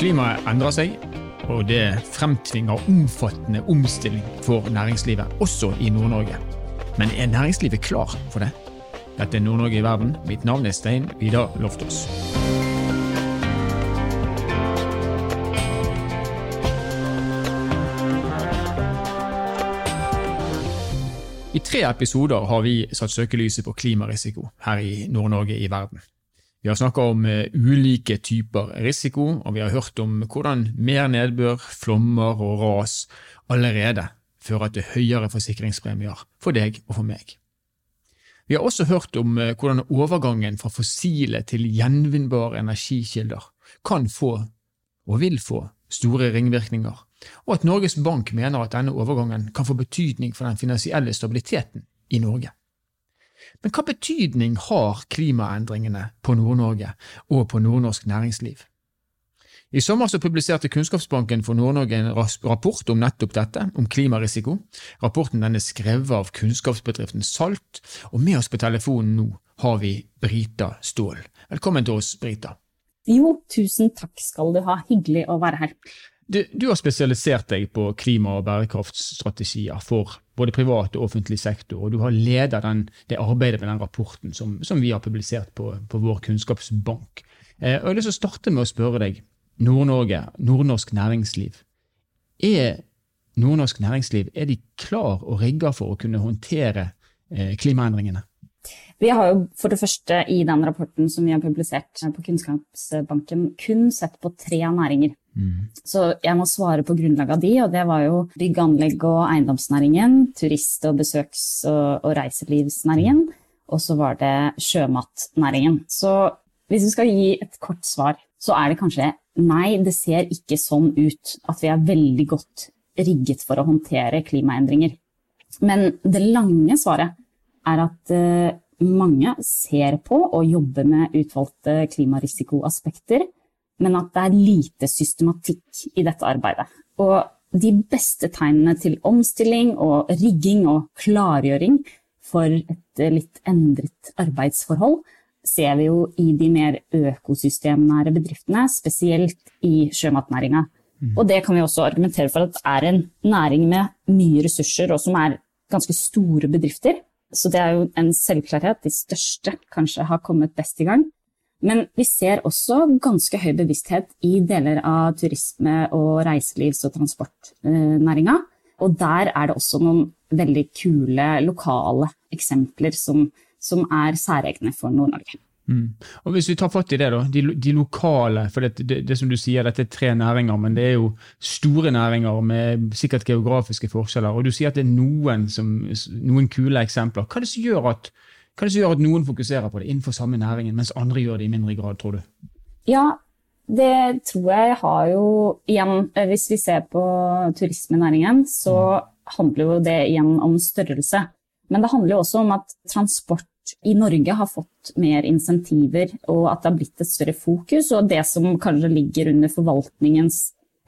Klimaet endrer seg, og det fremtvinger omfattende omstilling for næringslivet, også i Nord-Norge. Men er næringslivet klar for det? Dette er Nord-Norge i verden. Mitt navn er Stein Vidar Loftaas. I tre episoder har vi satt søkelyset på klimarisiko her i Nord-Norge i verden. Vi har snakka om uh, ulike typer risiko, og vi har hørt om hvordan mer nedbør, flommer og ras allerede fører til høyere forsikringspremier for deg og for meg. Vi har også hørt om uh, hvordan overgangen fra fossile til gjenvinnbare energikilder kan få, og vil få, store ringvirkninger og at Norges Bank mener at denne overgangen kan få betydning for den finansielle stabiliteten i Norge. Men hva betydning har klimaendringene på Nord-Norge og på nordnorsk næringsliv? I sommer så publiserte Kunnskapsbanken for Nord-Norge en rapport om nettopp dette, om klimarisiko. Rapporten er skrevet av kunnskapsbedriften Salt, og med oss på telefonen nå har vi Brita Ståhl. Velkommen til oss, Brita. Jo, tusen takk skal du ha. Hyggelig å være her. Du, du, har spesialisert deg på klima- og bærekraftstrategier for både privat og offentlig sektor, og du har ledet det arbeidet med den rapporten som, som vi har publisert på, på vår kunnskapsbank. Eh, og Jeg har lyst starte med å spørre deg, Nord-Norge, nordnorsk næringsliv. Er nordnorsk næringsliv er de klar og rigga for å kunne håndtere eh, klimaendringene? Vi har jo for det første i den rapporten som vi har publisert på Kunnskapsbanken, kun sett på tre næringer. Mm. Så jeg må svare på grunnlag av de, og det var jo bygg, anlegg og eiendomsnæringen, turist- og besøks- og, og reiselivsnæringen, og så var det sjømatnæringen. Så hvis vi skal gi et kort svar, så er det kanskje nei, det ser ikke sånn ut at vi er veldig godt rigget for å håndtere klimaendringer. Men det lange svaret er at eh, mange ser på og jobber med utvalgte klimarisikoaspekter, men at det er lite systematikk i dette arbeidet. Og de beste tegnene til omstilling og rigging og klargjøring for et eh, litt endret arbeidsforhold ser vi jo i de mer økosystemnære bedriftene, spesielt i sjømatnæringa. Mm. Og det kan vi også argumentere for at det er en næring med mye ressurser, og som er ganske store bedrifter. Så det er jo en selvklarhet. De største kanskje har kommet best i gang. Men vi ser også ganske høy bevissthet i deler av turisme- og reiselivs- og transportnæringa. Og der er det også noen veldig kule lokale eksempler som, som er særegne for Nord-Norge. Mm. Og Hvis vi tar fatt i det, da, de, de lokale for det, det, det, som du sier, dette er tre næringer, men det er jo store næringer med sikkert geografiske forskjeller. og Du sier at det er noen, som, noen kule eksempler. Hva er, det som gjør at, hva er det som gjør at noen fokuserer på det innenfor samme næringen, mens andre gjør det i mindre grad, tror du? Ja, det tror jeg har jo igjen eh, Hvis vi ser på turismenæringen, så mm. handler jo det igjen om størrelse. Men det handler jo også om at transport i Norge har fått mer insentiver, og at det har blitt et større fokus. Og det som kanskje ligger under forvaltningens,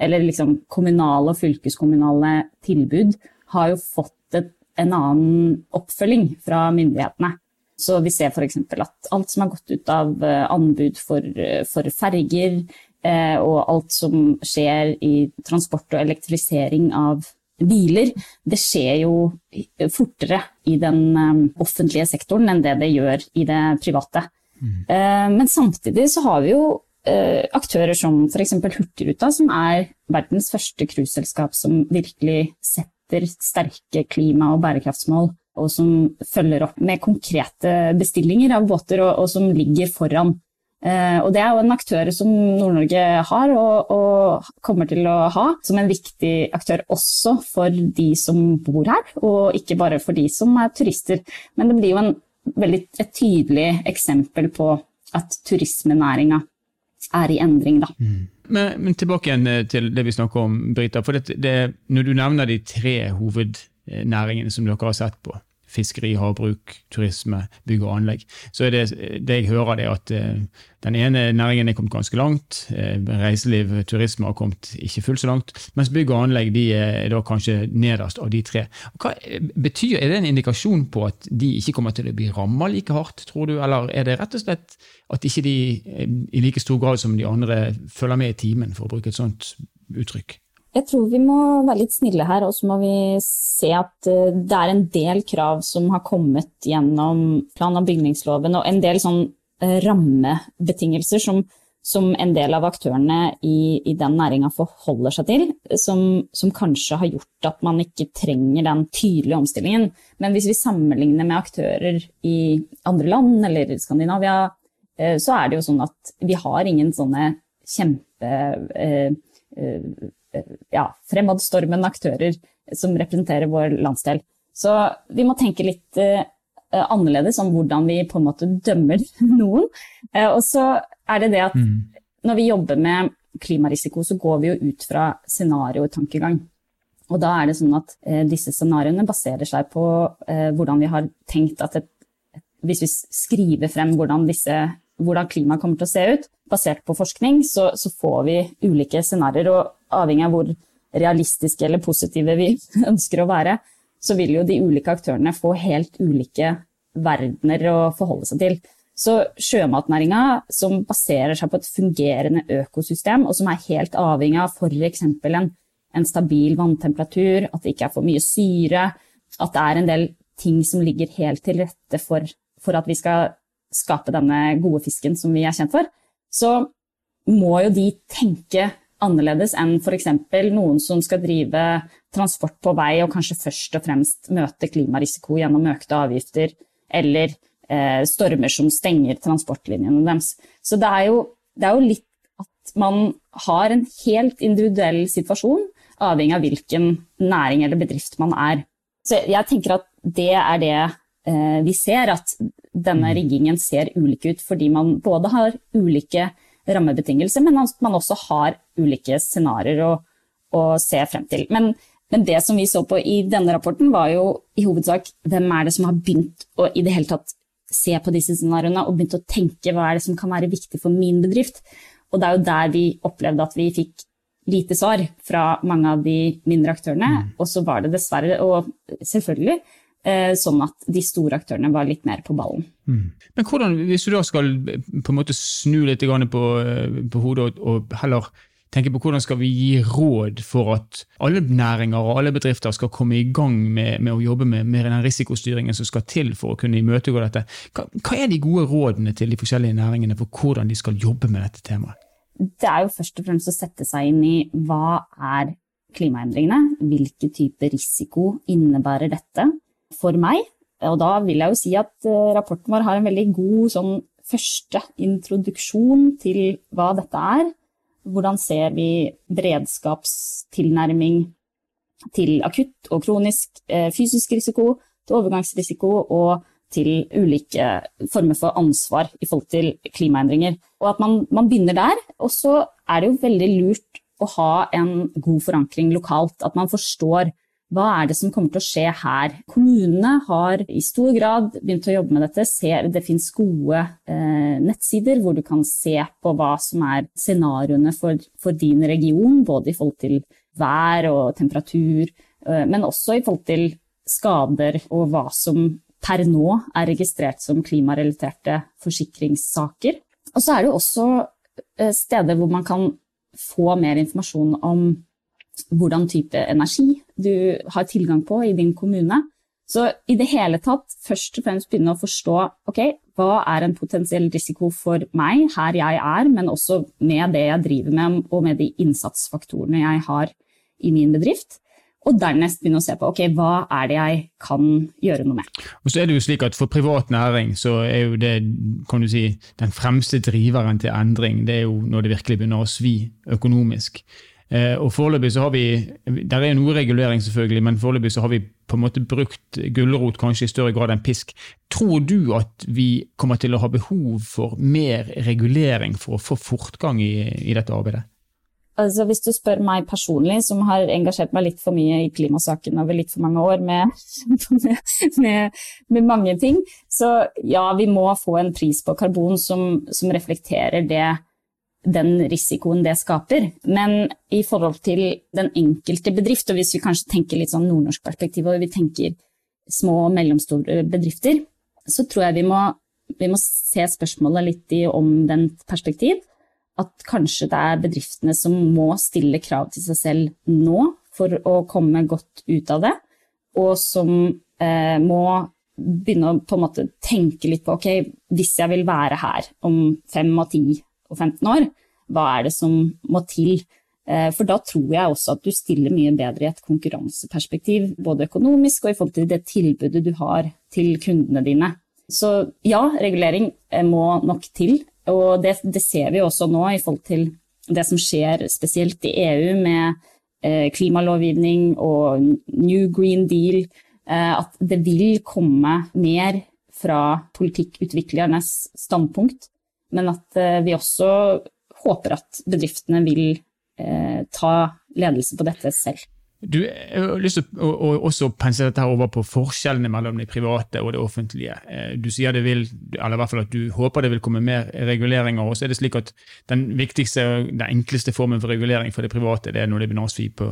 eller liksom kommunale og fylkeskommunale tilbud, har jo fått et, en annen oppfølging fra myndighetene. Så vi ser f.eks. at alt som har gått ut av eh, anbud for, eh, for ferger, eh, og alt som skjer i transport og elektrifisering av biler, det skjer jo fortere i den um, offentlige sektoren enn det det gjør i det private. Mm. Uh, men samtidig så har vi jo uh, aktører som f.eks. Hurtigruta, som er verdens første cruiseselskap som virkelig setter sterke klima- og bærekraftsmål, og som følger opp med konkrete bestillinger av båter, og, og som ligger foran Eh, og det er jo en aktør som Nord-Norge har og, og, kommer til å ha som en viktig aktør også for de som bor her, og ikke bare for de som er turister. Men det blir jo en, veldig, et tydelig eksempel på at turismenæringa er i endring, da. Mm. Men, men, tilbake igjen eh, til det vi snakker om, Brita. for det, det, Når du nevner de tre hovednæringene som dere har sett på, fiskeri, havbruk, turisme, bygg og anlegg. Så det, det jeg hører, er at eh, den ene næringen er kommet ganske langt. Eh, reiseliv, turisme har kommet ikke fullt så langt. Mens bygg og anlegg de er da kanskje nederst av de tre. Hva betyr, Er det en indikasjon på at de ikke kommer til å bli ramma like hardt, tror du? Eller er det rett og slett at ikke de i like stor grad som de andre følger med i timen, for å bruke et sånt uttrykk? Jeg tror vi må være litt snille her, og så må vi se at eh, det er en del krav som har kommet gjennom plan- og bygningsloven, og en del sånn eh, rammebetingelser som, som en del av aktørene i, i den næringa forholder seg til, som, som, kanskje har gjort at man ikke trenger den tydelige omstillingen. Men hvis vi sammenligner med aktører i andre land eller Skandinavia, eh, så er det jo sånn at vi har ingen sånne kjempe ja, fremadstormende aktører som representerer vår landsdel. Så vi må tenke litt uh, annerledes om hvordan vi på en måte dømmer noen. Og så er det det at mm. når vi jobber med klimarisiko, så går vi jo ut fra scenariotankegang. Og da er det sånn at disse scenarioene baserer seg på hvordan vi har tenkt at et, hvis vi skriver frem hvordan, disse, hvordan klimaet kommer til å se ut, basert på forskning, så, så får vi ulike scenarioer. Og avhengig av hvor realistiske eller positive vi ønsker å være, så vil jo de ulike aktørene få helt ulike verdener å forholde seg til. Så sjømatnæringa, som baserer seg på et fungerende økosystem, og som er helt avhengig av f.eks. En, en stabil vanntemperatur, at det ikke er for mye syre, at det er en del ting som ligger helt til rette for, for at vi skal skape denne gode fisken som vi er kjent for, så må jo de tenke annerledes enn f.eks. noen som skal drive transport på vei og kanskje først og fremst møte klimarisiko gjennom økte avgifter, eller eh, stormer som stenger transportlinjene deres. Så det er, jo, det er jo litt at man har en helt individuell situasjon, avhengig av hvilken næring eller bedrift man er. Så jeg tenker at det er det eh, vi ser, at denne mm. riggingen ser ulik ut fordi man både har ulike rammebetingelser, men at man også har ulike scenarioer å, å, se frem til. Men, men, det som vi så på i denne rapporten, var jo i hovedsak hvem er det som har begynt å i det hele tatt se på disse scenarioene og begynt å tenke hva er det som kan være viktig for min bedrift. Og det er jo der vi opplevde at vi fikk lite svar fra mange av de mindre aktørene. Mm. Og så var det dessverre, og selvfølgelig, sånn at de store aktørene var litt mer på ballen. Mm. Men hvordan, Hvis du da skal på en måte snu litt på, eh, på hodet og, heller tenke på hvordan skal vi gi råd for at alle næringer og alle bedrifter skal komme i gang med, med å jobbe med, med, den risikostyringen som skal til for å kunne imøtegå dette. Hva, hva, er de gode rådene til de forskjellige næringene for hvordan de skal jobbe med dette temaet? Det er jo først og fremst å sette seg inn i hva er klimaendringene, hvilke type risiko innebærer dette, for meg. Og da vil jeg jo si at eh, rapporten vår har en veldig god sånn første introduksjon til hva dette er. Hvordan ser vi beredskapstilnærming til akutt og kronisk eh, fysisk risiko, til overgangsrisiko og til ulike former for ansvar i forhold til klimaendringer. Og at man, man begynner der. Og så er det jo veldig lurt å ha en god forankring lokalt. At man forstår hva er det som kommer til å skje her? Kommunene har i stor grad begynt å jobbe med dette. Det finnes gode eh, nettsider hvor du kan se på hva som er scenarioene for, for, din region, både i forhold til vær og temperatur, eh, men også i forhold til skader og hva som per nå er registrert som klimarelaterte forsikringssaker. Og så er det også eh, steder hvor man kan få mer informasjon om hvordan type energi du har tilgang på i din kommune. Så i det hele tatt først og fremst begynne å forstå ok, hva er en potensiell risiko for meg her jeg er, men også med det jeg driver med og med de innsatsfaktorene jeg har i min bedrift. Og dernest begynne å se på ok, hva er det jeg kan gjøre noe med. Og så er det jo slik at For privat næring så er jo det kan du si, den fremste driveren til endring det er jo når det virkelig begynner å svi økonomisk. Eh, og foreløpig så har vi, Der er noe regulering, selvfølgelig, men foreløpig så har vi på en måte brukt gulrot kanskje i større grad enn pisk. Tror du at vi kommer til å ha behov for mer regulering for å få fortgang i, i dette arbeidet? Altså, hvis du spør meg personlig, som har engasjert meg litt for mye i klimasaken over litt for mange år med, med, med, mange ting, så ja, vi må få en pris på karbon som, som reflekterer det, den risikoen det skaper. Men i forhold til den enkelte bedrift, og hvis vi kanskje tenker litt sånn nordnorsk perspektiv, og vi tenker små og mellomstore bedrifter, så tror jeg vi må, vi må se spørsmålet litt i omvendt perspektiv at kanskje det er bedriftene som må stille krav til seg selv nå for å komme godt ut av det, og som eh, må begynne å tenke litt på ok, hvis jeg vil være her om fem og ti og 15 år, hva er det som må til? Eh, for da tror jeg også at du stiller mye bedre i et konkurranseperspektiv, både økonomisk og i forhold til det tilbudet du har til kundene dine. Så ja, regulering eh, må nok til, og det, det, ser vi også nå i forhold til det som skjer spesielt i EU med eh, klimalovgivning og New Green Deal, at det vil komme mer fra politikkutviklernes standpunkt, men at eh, vi også håper at bedriftene vil eh, ta ledelse på dette selv. Du, jeg har lyst til å, å, pense dette over på forskjellene mellom det private og det offentlige. Eh, du sier det vil, eller i hvert fall at du håper det vil komme mer reguleringer. og så er det slik at Den viktigste og den enkleste formen for regulering for det private det er når det blir nasvi på,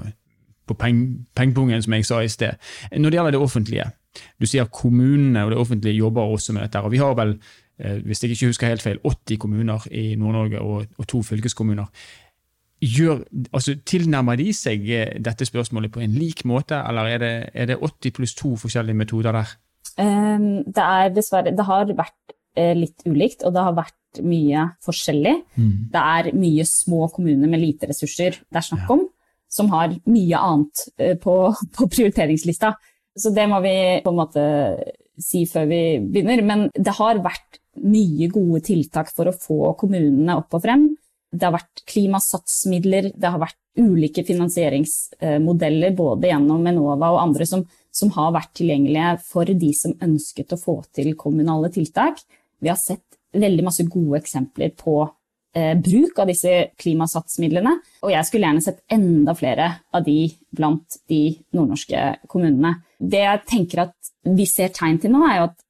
på peng, pengepungen, som jeg sa i sted. Når det gjelder det offentlige, du sier kommunene og det offentlige jobber også med dette. og Vi har vel, hvis jeg ikke husker helt feil, 80 kommuner i Nord-Norge og, og to fylkeskommuner gjør, altså, tilnærmer de seg eh, dette spørsmålet på en lik måte, eller er det, er det 80 pluss to forskjellige metoder der? Um, det er dessverre Det har vært uh, litt ulikt, og det har vært mye forskjellig. Mm. Det er mye små kommuner med lite ressurser det er snakk om, som har mye annet uh, på, på prioriteringslista. Så det må vi på en måte si før vi begynner. Men det har vært mye gode tiltak for å få kommunene opp og frem. Det har vært klimasatsmidler, det har vært ulike finansieringsmodeller både gjennom Enova og andre som, som, har vært tilgjengelige for de som ønsket å få til kommunale tiltak. Vi har sett veldig masse gode eksempler på eh, bruk av disse klimasatsmidlene, og jeg skulle gjerne sett enda flere av de blant de nordnorske kommunene. Det jeg tenker at vi ser tegn til nå, er jo at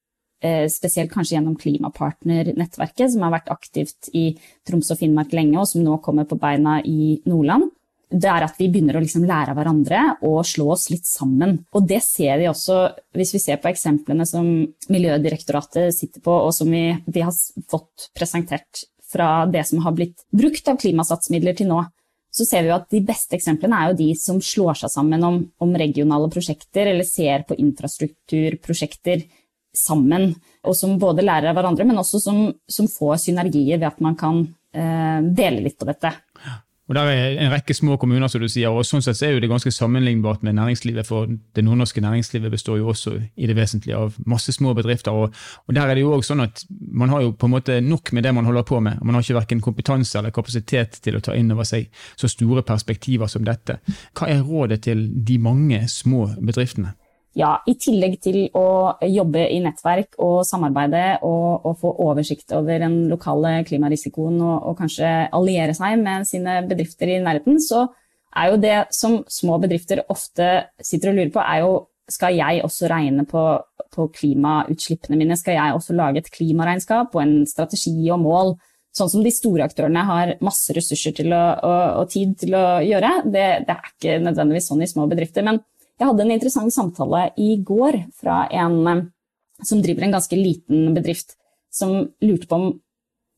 spesielt kanskje gjennom Klimapartner-nettverket, som har vært aktivt i Troms og Finnmark lenge, og som nå kommer på beina i Nordland. Det er at vi begynner å liksom lære av hverandre og slå oss litt sammen. Og det ser vi også hvis vi ser på eksemplene som Miljødirektoratet sitter på, og som vi, vi har fått presentert fra det som har blitt brukt av klimasatsmidler til nå så ser vi at de beste eksemplene er jo de som slår seg sammen om, om regionale prosjekter, eller ser på infrastrukturprosjekter sammen, og som både lærer av hverandre, men også som, som får synergier ved at man kan eh, dele litt på dette. Og Der er en rekke små kommuner, som du sier, og sånn sett er jo det ganske sammenlignbart med næringslivet. For det nordnorske næringslivet består jo også i det vesentlige av masse små bedrifter. Og, og der er det jo også sånn at man har jo på en måte nok med det man holder på med. Man har ikke verken kompetanse eller kapasitet til å ta inn over seg så store perspektiver som dette. Hva er rådet til de mange små bedriftene? Ja, i tillegg til å jobbe i nettverk og samarbeide og, og få oversikt over den lokale klimarisikoen og, og, kanskje alliere seg med sine bedrifter i nærheten, så er jo det som små bedrifter ofte sitter og lurer på, er jo skal jeg også regne på, på klimautslippene mine? Skal jeg også lage et klimaregnskap og en strategi og mål? Sånn som de store aktørene har masse ressurser å, og, og, tid til å gjøre. Det, det er ikke nødvendigvis sånn i små bedrifter. men jeg hadde en interessant samtale i går fra en eh, som driver en ganske liten bedrift, som lurte på om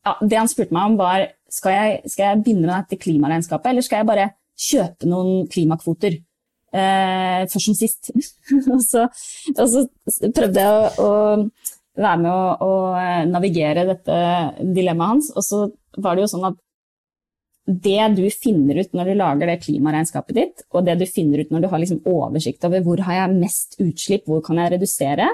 ja, Det han spurte meg om, var skal jeg, skal jeg begynne med dette klimaregnskapet, eller skal jeg bare kjøpe noen klimakvoter? Eh, først som sist. og, så, og, så, prøvde jeg å, å være med å, å, navigere dette dilemmaet hans, og så var det jo sånn at det du finner ut når du lager det klimaregnskapet ditt, og det du finner ut når du har liksom oversikt over hvor har jeg mest utslipp, hvor kan jeg redusere,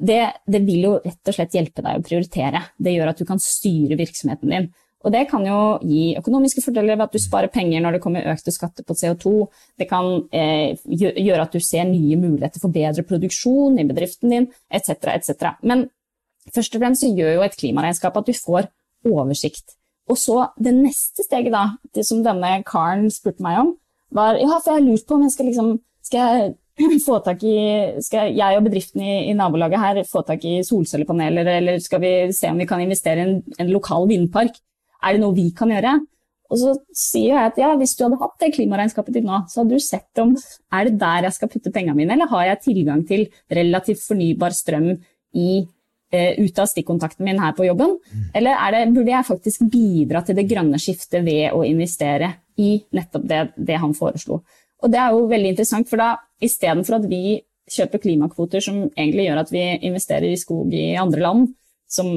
det, det, vil jo rett og slett hjelpe deg å prioritere. Det gjør at du kan styre virksomheten din. Og det kan jo gi økonomiske fordeler ved at du sparer penger når det kommer økte skatter på CO2. Det kan eh, gjøre at du ser nye muligheter for bedre produksjon i bedriften din, etc., etc. Men først og fremst så gjør jo et klimaregnskap at du får oversikt Og så det neste steget, da, det som denne karen spurte meg om, var ja, for jeg har lurt på om jeg skal liksom skal jeg få tak i Skal jeg og bedriften i, i nabolaget her få tak i solcellepaneler, eller skal vi se om vi kan investere i en, en lokal vindpark? Er det noe vi kan gjøre? Og så sier jeg at ja, hvis du hadde hatt det klimaregnskapet ditt nå, så hadde du sett om er det der jeg skal putte pengene mine, eller har jeg tilgang til relativt fornybar strøm i, ut av stikkontakten min her på jobben? Eller det, burde jeg faktisk bidra til det grønne skiftet ved å investere i nettopp det, det han foreslo? Og det er jo veldig interessant, for da istedenfor at vi kjøper klimakvoter som egentlig gjør at vi investerer i skog i andre land, som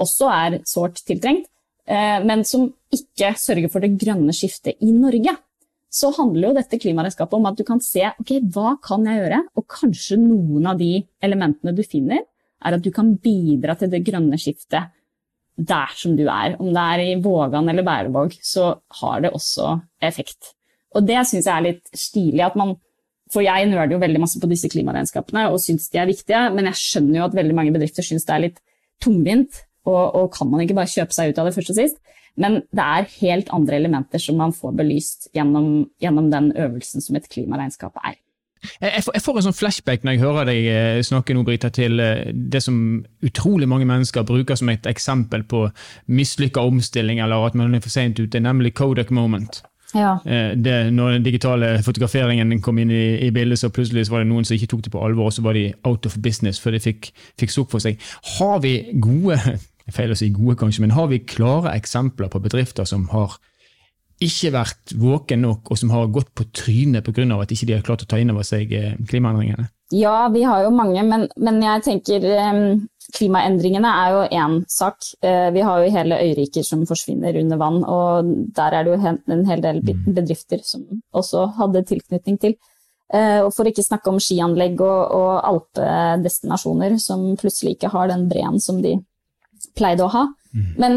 også er sårt tiltrengt, Eh, men som ikke sørger for det grønne skiftet i Norge, så handler jo dette klimaregnskapet om at du kan se ok, hva kan jeg gjøre, og kanskje noen av de elementene du finner, er at du kan bidra til det grønne skiftet der som du er. Om det er i Vågan eller Bærevåg, så har det også effekt. Og det syns jeg er litt stilig. at man for jeg nøler jo veldig masse på disse klimaregnskapene og syns de er viktige, men jeg skjønner jo at veldig mange bedrifter syns det er litt tungvint og, og, kan man ikke bare kjøpe seg ut av det først og sist? Men det er helt andre elementer som man får belyst gjennom, gjennom den øvelsen som et klimaregnskap er. Jeg får, en sånn flashback når jeg hører deg eh, snakke nå, Brita, til eh, det som utrolig mange mennesker bruker som et eksempel på mislykka omstilling, eller at man er for sent ute, nemlig Kodak moment. Ja. Eh, det, når den digitale fotograferingen kom inn i, i, bildet, så plutselig så var det noen som ikke tok det på alvor, og så var de out of business før de fikk, fikk sukk for seg. Har vi gode feil å si gode kanskje, men har vi klare eksempler på bedrifter som har ikke vært våken nok, og som har gått på trynet pga. at ikke de har klart å ta inn over seg eh, klimaendringene? Ja, vi har jo mange, men, men jeg tenker um, klimaendringene er jo én sak. Uh, vi har jo hele øyriker som forsvinner under vann, og der er det jo en hel del mm. bedrifter som også hadde tilknytning til. Og For ikke snakke om skianlegg og, og alpedestinasjoner som plutselig ikke har den breen som de pleide å ha. Mm. Men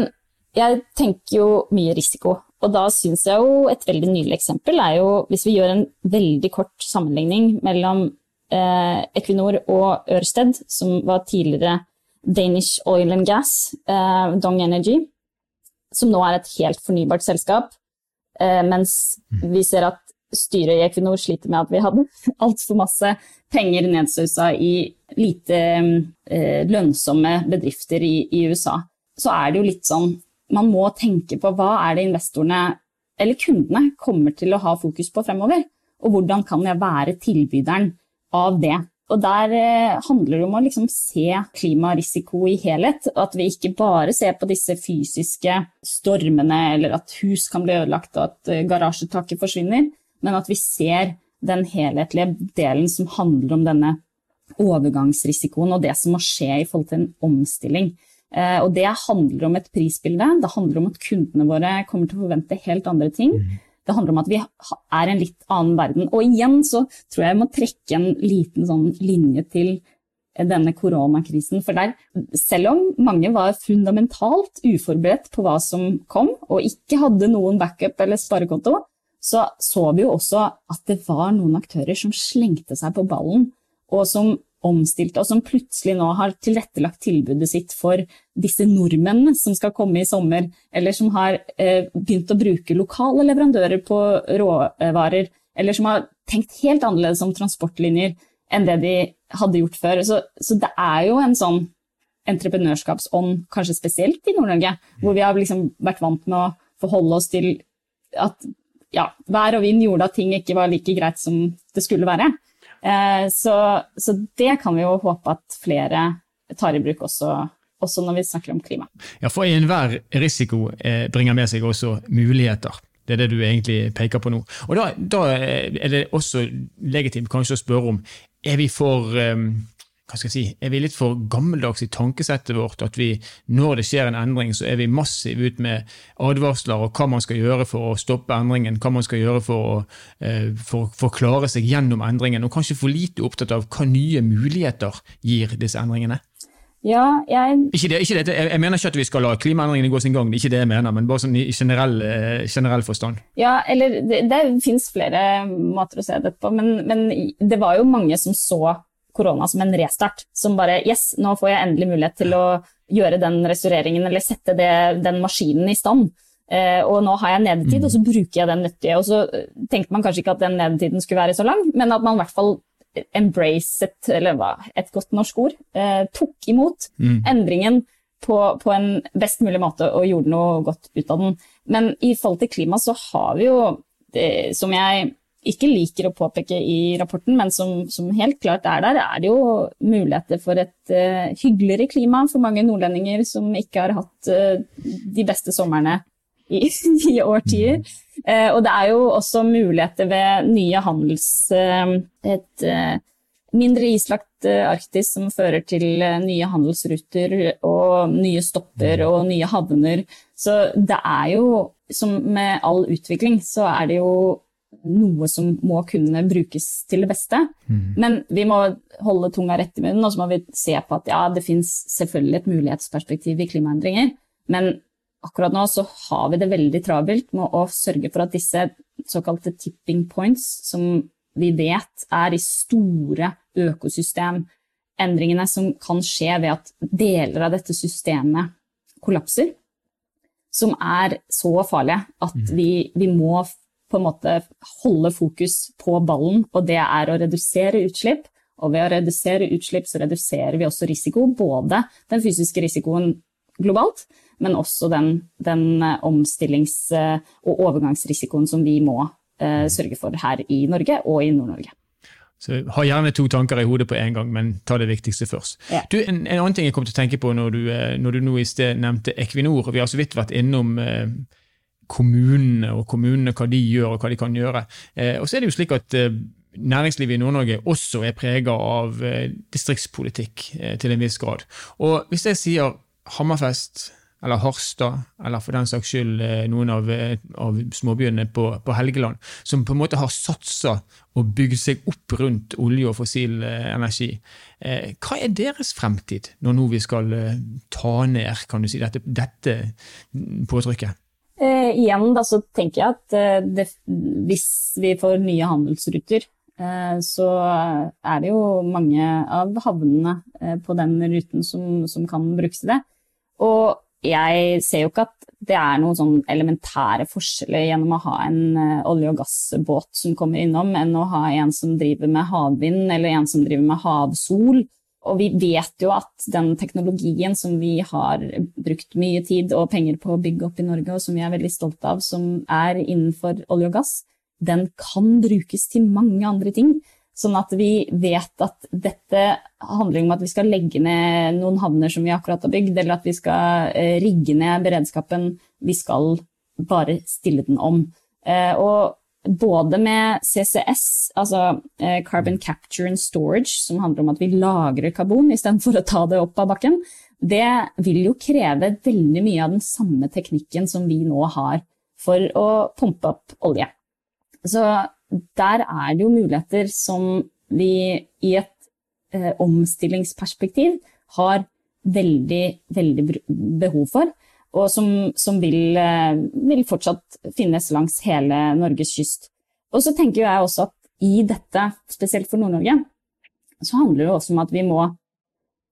jeg tenker jo mye risiko. Og da syns jeg jo et veldig nylig eksempel er jo hvis vi gjør en veldig kort sammenligning mellom eh, Equinor og Ørsted, som var tidligere Danish Oil and Gas, eh, Dong Energy, som nå er et helt fornybart selskap, eh, mens mm. vi ser at styret i Equinor sliter med at vi hadde altfor masse penger nedsausa i lite eh, lønnsomme bedrifter i, i, USA, så er det jo litt sånn Man må tenke på hva er det investorene eller kundene kommer til å ha fokus på fremover, og hvordan kan jeg være tilbyderen av det. Og Der eh, handler det om å liksom se klimarisiko i helhet. og At vi ikke bare ser på disse fysiske stormene, eller at hus kan bli ødelagt og at eh, garasjetaket forsvinner, men at vi ser den helhetlige delen som handler om denne overgangsrisikoen og det som må skje i forhold til en omstilling. Eh, og det handler om et prisbilde. Det handler om at kundene våre kommer til å forvente helt andre ting. Mm. Det handler om at vi er en litt annen verden. Og igjen så tror jeg jeg må trekke en liten sånn linje til denne koronakrisen. For der, selv om mange var fundamentalt uforberedt på hva som kom, og ikke hadde noen backup eller sparekonto, så så vi jo også at det var noen aktører som slengte seg på ballen, og som omstilte, og som plutselig nå har tilrettelagt tilbudet sitt for disse nordmennene som skal komme i sommer, eller som har eh, begynt å bruke lokale leverandører på råvarer, eller som har tenkt helt annerledes om transportlinjer enn det de hadde gjort før. Så, så det er jo en sånn entreprenørskapsånd, kanskje spesielt i Nord-Norge, hvor vi har liksom vært vant med å forholde oss til at ja, vær og vind gjorde at ting ikke var like greit som det skulle være. Eh, så, så, det kan vi jo håpe at flere tar i bruk også, også når vi snakker om klima. Ja, for enhver risiko eh, bringer med seg også muligheter. Det er det du egentlig peker på nå. Og Da, da er det også legitimt kanskje å spørre om er vi for um, hva skal jeg si, Er vi litt for gammeldags i tankesettet vårt at vi, når det skjer en endring, så er vi massive ut med advarsler og hva man skal gjøre for å stoppe endringen, hva man skal gjøre for å, eh, for, for å klare seg gjennom endringen, og kanskje for lite opptatt av hva nye muligheter gir disse endringene? Ja, jeg... Ikke det, ikke det, jeg mener ikke at vi skal la klimaendringene gå sin gang, det er ikke det jeg mener, men bare sånn i generell, eh, generell forstand. Ja, eller det, det fins flere måter å se dette på, men, men det var jo mange som så korona som en restart. Som bare Yes, nå får jeg endelig mulighet til å gjøre den restaureringen eller sette det, den maskinen i stand. Uh, og nå har jeg nedetid, mm. og så bruker jeg den nyttige. Og så eh, tenkte man kanskje ikke at den nedetiden skulle være så lang, men at man i hvert fall embracet, eller hva, et godt norsk ord, uh, tok imot mm. endringen på, på, en best mulig måte og gjorde noe godt ut av den. Men i forhold til klima så har vi jo, det, som jeg ikke liker å påpeke i rapporten, men som, som, helt klart er der, er det jo muligheter for et uh, hyggeligere klima for mange nordlendinger som ikke har hatt uh, de beste somrene i, i årtier. Uh, og det er jo også muligheter ved nye handels... Et mindre islagt Arktis som fører til nye handelsruter og nye stopper og nye havner. Så det er jo, som med all utvikling, så er det jo noe som må kunne brukes til det beste. Mm. Men vi må holde tunga rett i munnen, og så må vi se på at ja, det fins selvfølgelig et mulighetsperspektiv i klimaendringer, men akkurat nå så har vi det veldig travelt med å sørge for at disse såkalte tipping points, som vi vet er i store økosystemendringene som kan skje ved at deler av dette systemet kollapser, som er så farlige at mm. vi, vi må på en måte holde fokus på ballen, og det er å redusere utslipp. Og ved å redusere utslipp så reduserer vi også risiko, både den fysiske risikoen globalt, men også den, den eh, omstillings- eh, og overgangsrisikoen som vi må uh, sørge for her i Norge og i Nord-Norge. Så Ha gjerne to tanker i hodet på en gang, men ta det viktigste først. Ja. Du, en, en, annen ting jeg kom til å tenke på når du, når du nå i sted nevnte Equinor. Vi har så vidt vært innom eh, kommunene og kommunene, hva de gjør og hva de kan gjøre. Eh, og så er det jo slik at eh, næringslivet i Nord-Norge også er prega av distriktspolitikk til en viss grad. Og hvis jeg sier Hammerfest, eller Harstad, eller for den saks skyld eh, noen av, eh, av småbyene på, på, Helgeland, som på en måte har satsa og bygd seg opp rundt olje og fossil eh, energi. Hva er deres fremtid, når nå vi skal ta ned kan du si, dette, dette påtrykket? Eh, igjen da, så tenker jeg at det, hvis vi får nye handelsruter, eh, så er det jo mange av havnene eh, på den ruten som, som kan brukes til det. Og jeg ser jo ikke at det er noen sånn elementære forskjeller gjennom å ha en uh, olje- og gassbåt som kommer innom, enn å ha en som driver med havvind eller en som driver med havsol. Og vi vet jo at den teknologien som vi har brukt mye tid og penger på å bygge opp i Norge, og som vi er veldig stolte av, som er innenfor olje og gass, den kan brukes til mange andre ting. Sånn at vi vet at dette handler om at vi skal legge ned noen havner som vi akkurat har bygd, eller at vi skal eh, rigge ned beredskapen. Vi skal bare stille den om. Eh, og både med CCS, altså eh, Carbon Capture and Storage, som handler om at vi lagrer karbon istedenfor å ta det opp av bakken, det vil jo kreve veldig mye av den samme teknikken som vi nå har for å pumpe opp olje. Så der er det jo muligheter som vi i et eh, omstillingsperspektiv har veldig, veldig behov for, og som, som vil, eh, vil, fortsatt finnes langs hele Norges kyst. Og så tenker jeg også at i dette, spesielt for Nord-Norge, så handler det også om at vi må,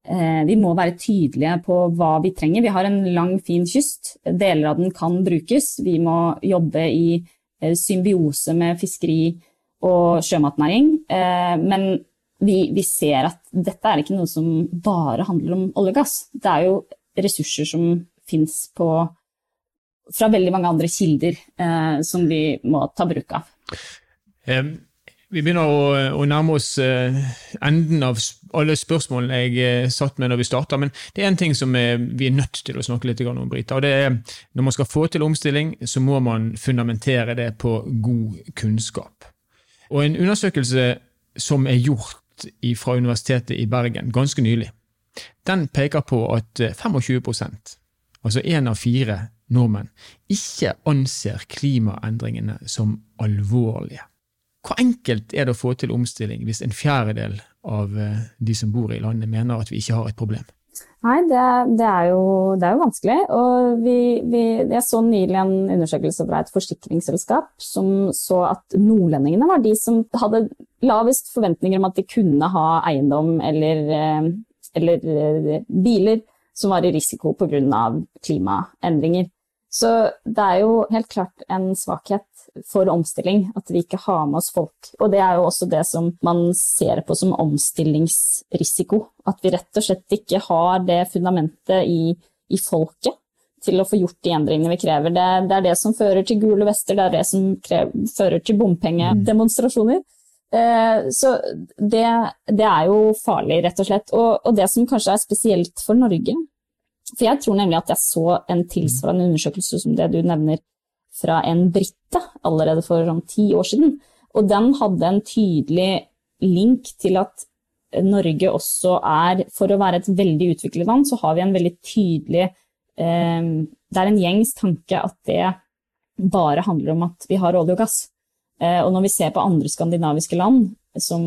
eh, vi må være tydelige på hva vi trenger. Vi har en lang, fin kyst. Deler av den kan brukes. Vi må jobbe i Eh, symbiose med fiskeri og sjømatnæring. Eh, men vi, vi, ser at dette er ikke noe som bare handler om olje og gass. Det er jo ressurser som fins fra veldig mange andre kilder eh, som vi må ta bruk av. Um vi begynner å, å nærme oss uh, enden av alle spørsmålene jeg uh, satt med når vi starta, men det er en ting som uh, vi er nødt til å snakke litt om, Brita. og det er Når man skal få til omstilling, så må man fundamentere det på god kunnskap. Og En undersøkelse som er gjort fra Universitetet i Bergen ganske nylig, den peker på at 25 altså én av fire nordmenn, ikke anser klimaendringene som alvorlige. Hvor enkelt er det å få til omstilling hvis en fjerdedel av eh, de som bor i landet mener at vi ikke har et problem? Nei, det, det, er, jo, det er, jo, vanskelig. Og vi, vi, jeg så nylig en undersøkelse fra et forsikringsselskap som så at nordlendingene var de som hadde lavest forventninger om at de kunne ha eiendom eller, eh, eller eh, biler som var i risiko pga. klimaendringer. Så det er jo helt klart en svakhet for omstilling at vi ikke har med oss folk. Og det er jo også det som man ser på som omstillingsrisiko. At vi rett og slett ikke har det fundamentet i, i folket til å få gjort de endringene vi krever. Det, det, er det som fører til gule vester, det er det som krever, fører til bompengedemonstrasjoner. Eh, så det, det, er jo farlig, rett og slett. Og, og det som kanskje er spesielt for Norge, for jeg tror nemlig at jeg så en tilsvarende undersøkelse som det du nevner fra en brite allerede for sånn ti år siden. Og den hadde en tydelig link til at Norge også er, for å være et veldig utviklet land, så har vi en veldig tydelig eh, Det er en gjengs tanke at det bare handler om at vi har olje og gass. Eh, og når vi ser på andre skandinaviske land som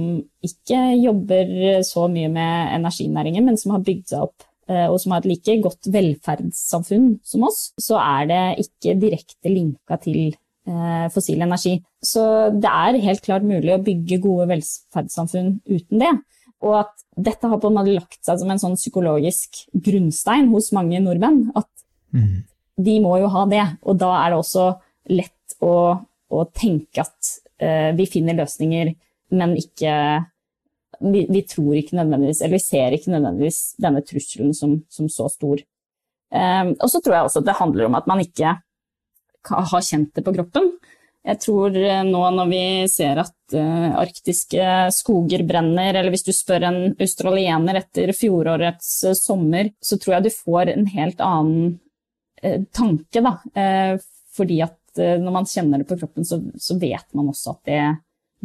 ikke jobber så mye med energinæringen, men som har bygd seg opp Eh, og som har et like godt velferdssamfunn som oss, så er det ikke direkte linka til eh, fossil energi. Så det er helt klart mulig å bygge gode velferdssamfunn uten det. Og at dette har på en måte lagt seg som en sånn psykologisk grunnstein hos mange nordmenn. At mm. de må jo ha det. Og da er det også lett å, å tenke at uh, vi finner løsninger, men ikke vi, vi, tror ikke nødvendigvis, eller vi ser ikke nødvendigvis denne trusselen som, som så stor. Um, og så tror jeg også at det handler om at man ikke har kjent det på kroppen. Jeg tror eh, nå når vi ser at uh, arktiske skoger brenner, eller hvis du spør en australiener etter fjorårets uh, sommer, så tror jeg du får en helt annen uh, tanke, da. fordi at når man kjenner det på kroppen, så, så vet man også at det,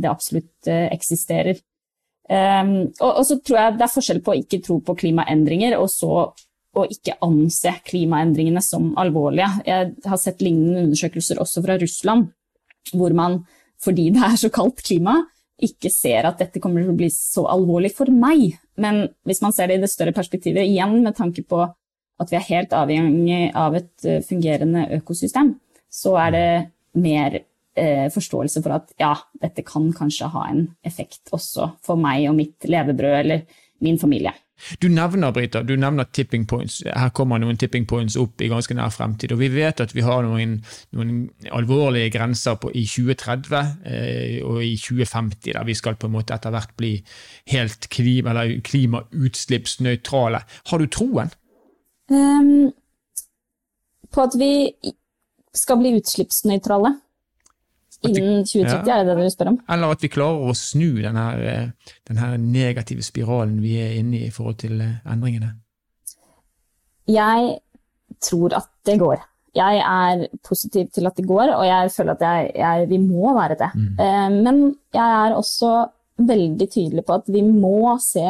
det absolutt eksisterer. Um, og, og, så tror jeg det er forskjell på å ikke tro på klimaendringer og så å ikke anse klimaendringene som alvorlige. Jeg har sett lignende undersøkelser også fra Russland, hvor man, fordi det er så kaldt klima, ikke ser at dette kommer til å bli så alvorlig for meg. Men hvis man ser det i det større perspektivet, igjen med tanke på at vi er helt avhengig av et eh, fungerende økosystem, så er det mer eh, forståelse for at ja, dette kan kanskje ha en effekt også for meg og mitt levebrød eller min familie. Du nevner Brita, du nevner tipping points. Her kommer noen tipping points opp i ganske nær fremtid. og Vi vet at vi har noen, noen alvorlige grenser på, i 2030 eh, og i 2050, der vi skal på en måte etter hvert bli helt klima, klimautslippsnøytrale. Har du troen? Um, på at vi skal bli utslippsnøytrale. Innen 2030, ja, er det det du spør om? Eller at vi klarer å snu denne, eh, denne negative spiralen vi er inne i i forhold til eh, endringene? Jeg tror at det går. Jeg er positiv til at det går, og jeg føler at jeg, jeg, vi må være det. Mm. Eh, men jeg er også veldig tydelig på at vi må se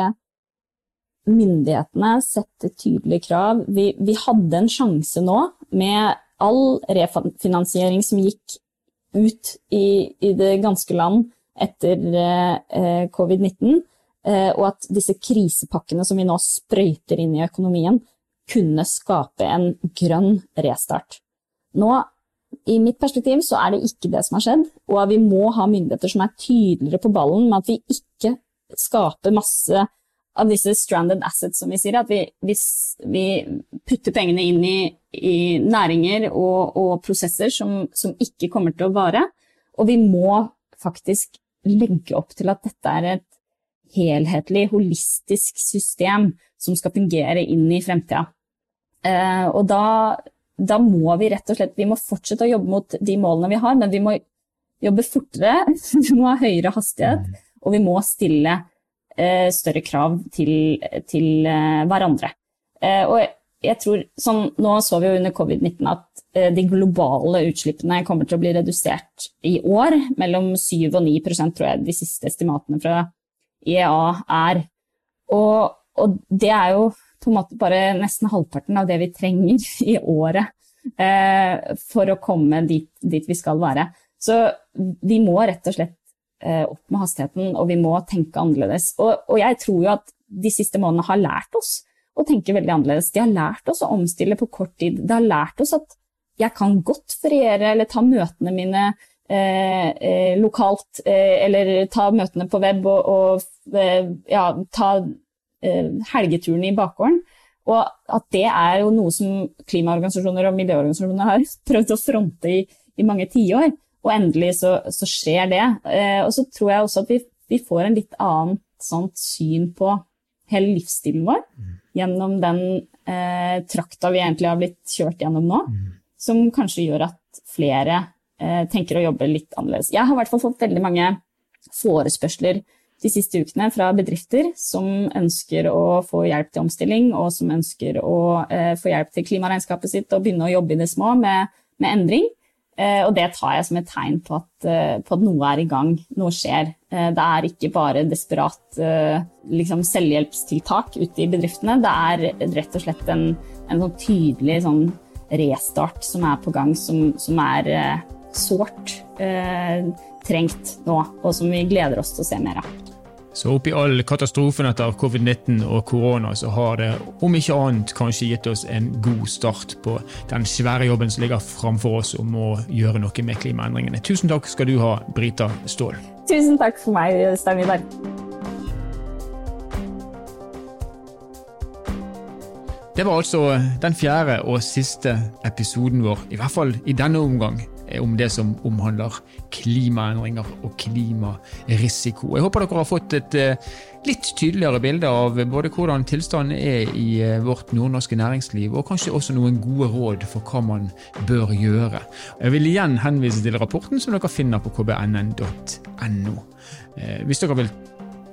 myndighetene sette tydelige krav. Vi, vi hadde en sjanse nå med all refinansiering som gikk ut i, i det ganske land etter eh, covid-19, eh, og at disse krisepakkene som vi nå sprøyter inn i økonomien, kunne skape en grønn restart. Nå, i mitt perspektiv, så er det ikke det som har skjedd, og vi må ha myndigheter som er tydeligere på ballen med at vi ikke skaper masse av disse stranded assets, som vi sier. At vi, hvis vi putter pengene inn i, i næringer og, og prosesser som, som, ikke kommer til å vare. Og vi må faktisk legge opp til at dette er et helhetlig, holistisk system som skal fungere inn i fremtida. Eh, og da, da, må vi rett og slett Vi må fortsette å jobbe mot de målene vi har, men vi må jobbe fortere, vi må ha høyere hastighet, og vi må stille større krav til, til eh, hverandre. Eh, og jeg tror, sånn, Nå så vi jo under covid-19 at de globale utslippene kommer til å bli redusert i år. Mellom 7 og 9% tror jeg de siste estimatene fra IEA er. Og, og, det er jo på en måte bare nesten halvparten av det vi trenger i året eh, for å komme dit, dit, vi skal være. Så vi må rett og slett Eh, opp med hastigheten, og vi må tenke annerledes. Og, og, jeg tror jo at de siste månedene har lært oss å tenke veldig annerledes. De har lært oss å omstille på kort tid. De har lært oss at jeg kan godt feriere eller ta møtene mine eh, eh, lokalt, eh, eller ta møtene på web og, og eh, ja, ta eh, helgeturene i bakgården. Og at det er jo noe som klimaorganisasjoner og miljøorganisasjoner har prøvd å fronte i, i mange tiår. Og endelig så, så skjer det. Eh, og så tror jeg også at vi, vi får en litt annet sånt syn på hele livsstilen vår mm. gjennom den eh, trakta vi egentlig har blitt kjørt gjennom nå, mm. som kanskje gjør at flere eh, tenker å jobbe litt annerledes. Jeg har i hvert fall fått veldig mange forespørsler de siste ukene fra bedrifter som ønsker å få hjelp til omstilling, og som ønsker å eh, få hjelp til klimaregnskapet sitt og begynne å jobbe i det små med, med endring. Eh, og det tar jeg som et tegn på at, eh, på at, noe er i gang, noe skjer. Eh, det er ikke bare desperat eh, liksom selvhjelpstiltak ute i bedriftene, det er rett og slett en, en sånn tydelig sånn restart som er på gang, som, som er eh, sårt trengt nå, og som vi gleder oss til å se mer av. Så oppi all katastrofen etter covid-19 og korona, så har det om ikke annet kanskje gitt oss en god start på den svære jobben som ligger framfor oss om å gjøre noe med klimaendringene. Tusen takk skal du ha, Brita Ståhl. Tusen takk for meg, Stein Vidar. Det var altså den fjerde og siste episoden vår, i hvert fall i denne omgang, om det som omhandler klimaendringer og klimarisiko. Jeg håper dere har fått et eh, litt tydeligere bilde av både hvordan tilstanden er i eh, vårt nordnorske næringsliv, og kanskje også noen gode råd for hva man bør gjøre. Jeg vil igjen henvise til rapporten som dere finner på kbnn.no. Eh, hvis dere vil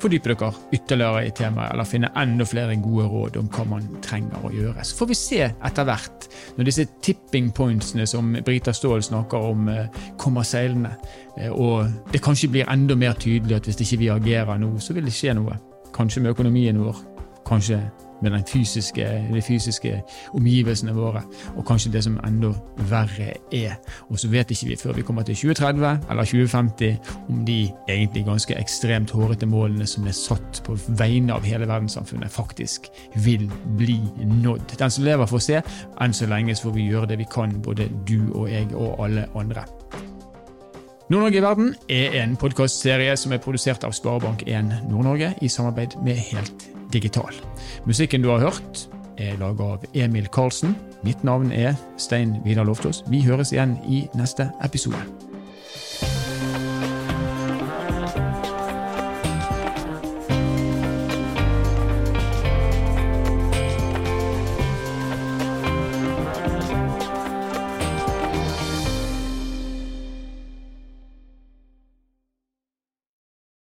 fordype dere ytterligere i temaet, eller finne enda flere gode råd om hva man trenger å gjøre. Så får vi se etter hvert, når disse tipping pointsene som Brita Ståhl snakker om, eh, kommer seilende, eh, og det kanskje blir enda mer tydelig at hvis ikke vi agerer nå, så vil det skje noe. Kanskje med økonomien vår, kanskje med fysiske, de fysiske omgivelsene våre, og kanskje det som enda verre er. Og så vet ikke vi før vi kommer til 2030 eller 2050 om de egentlig ganske ekstremt hårete målene som er satt på vegne av hele verdenssamfunnet, faktisk vil bli nådd. Den som lever, får se. Enn så lenge så får vi gjøre det vi kan, både du og jeg og alle andre. Nord-Norge i verden er en podkastserie som er produsert av Sparebank1 Nord-Norge i samarbeid med Helt digital. Musikken du har hørt, er laga av Emil Karlsen. Mitt navn er Stein Vidar Loftaas. Vi høres igjen i neste episode.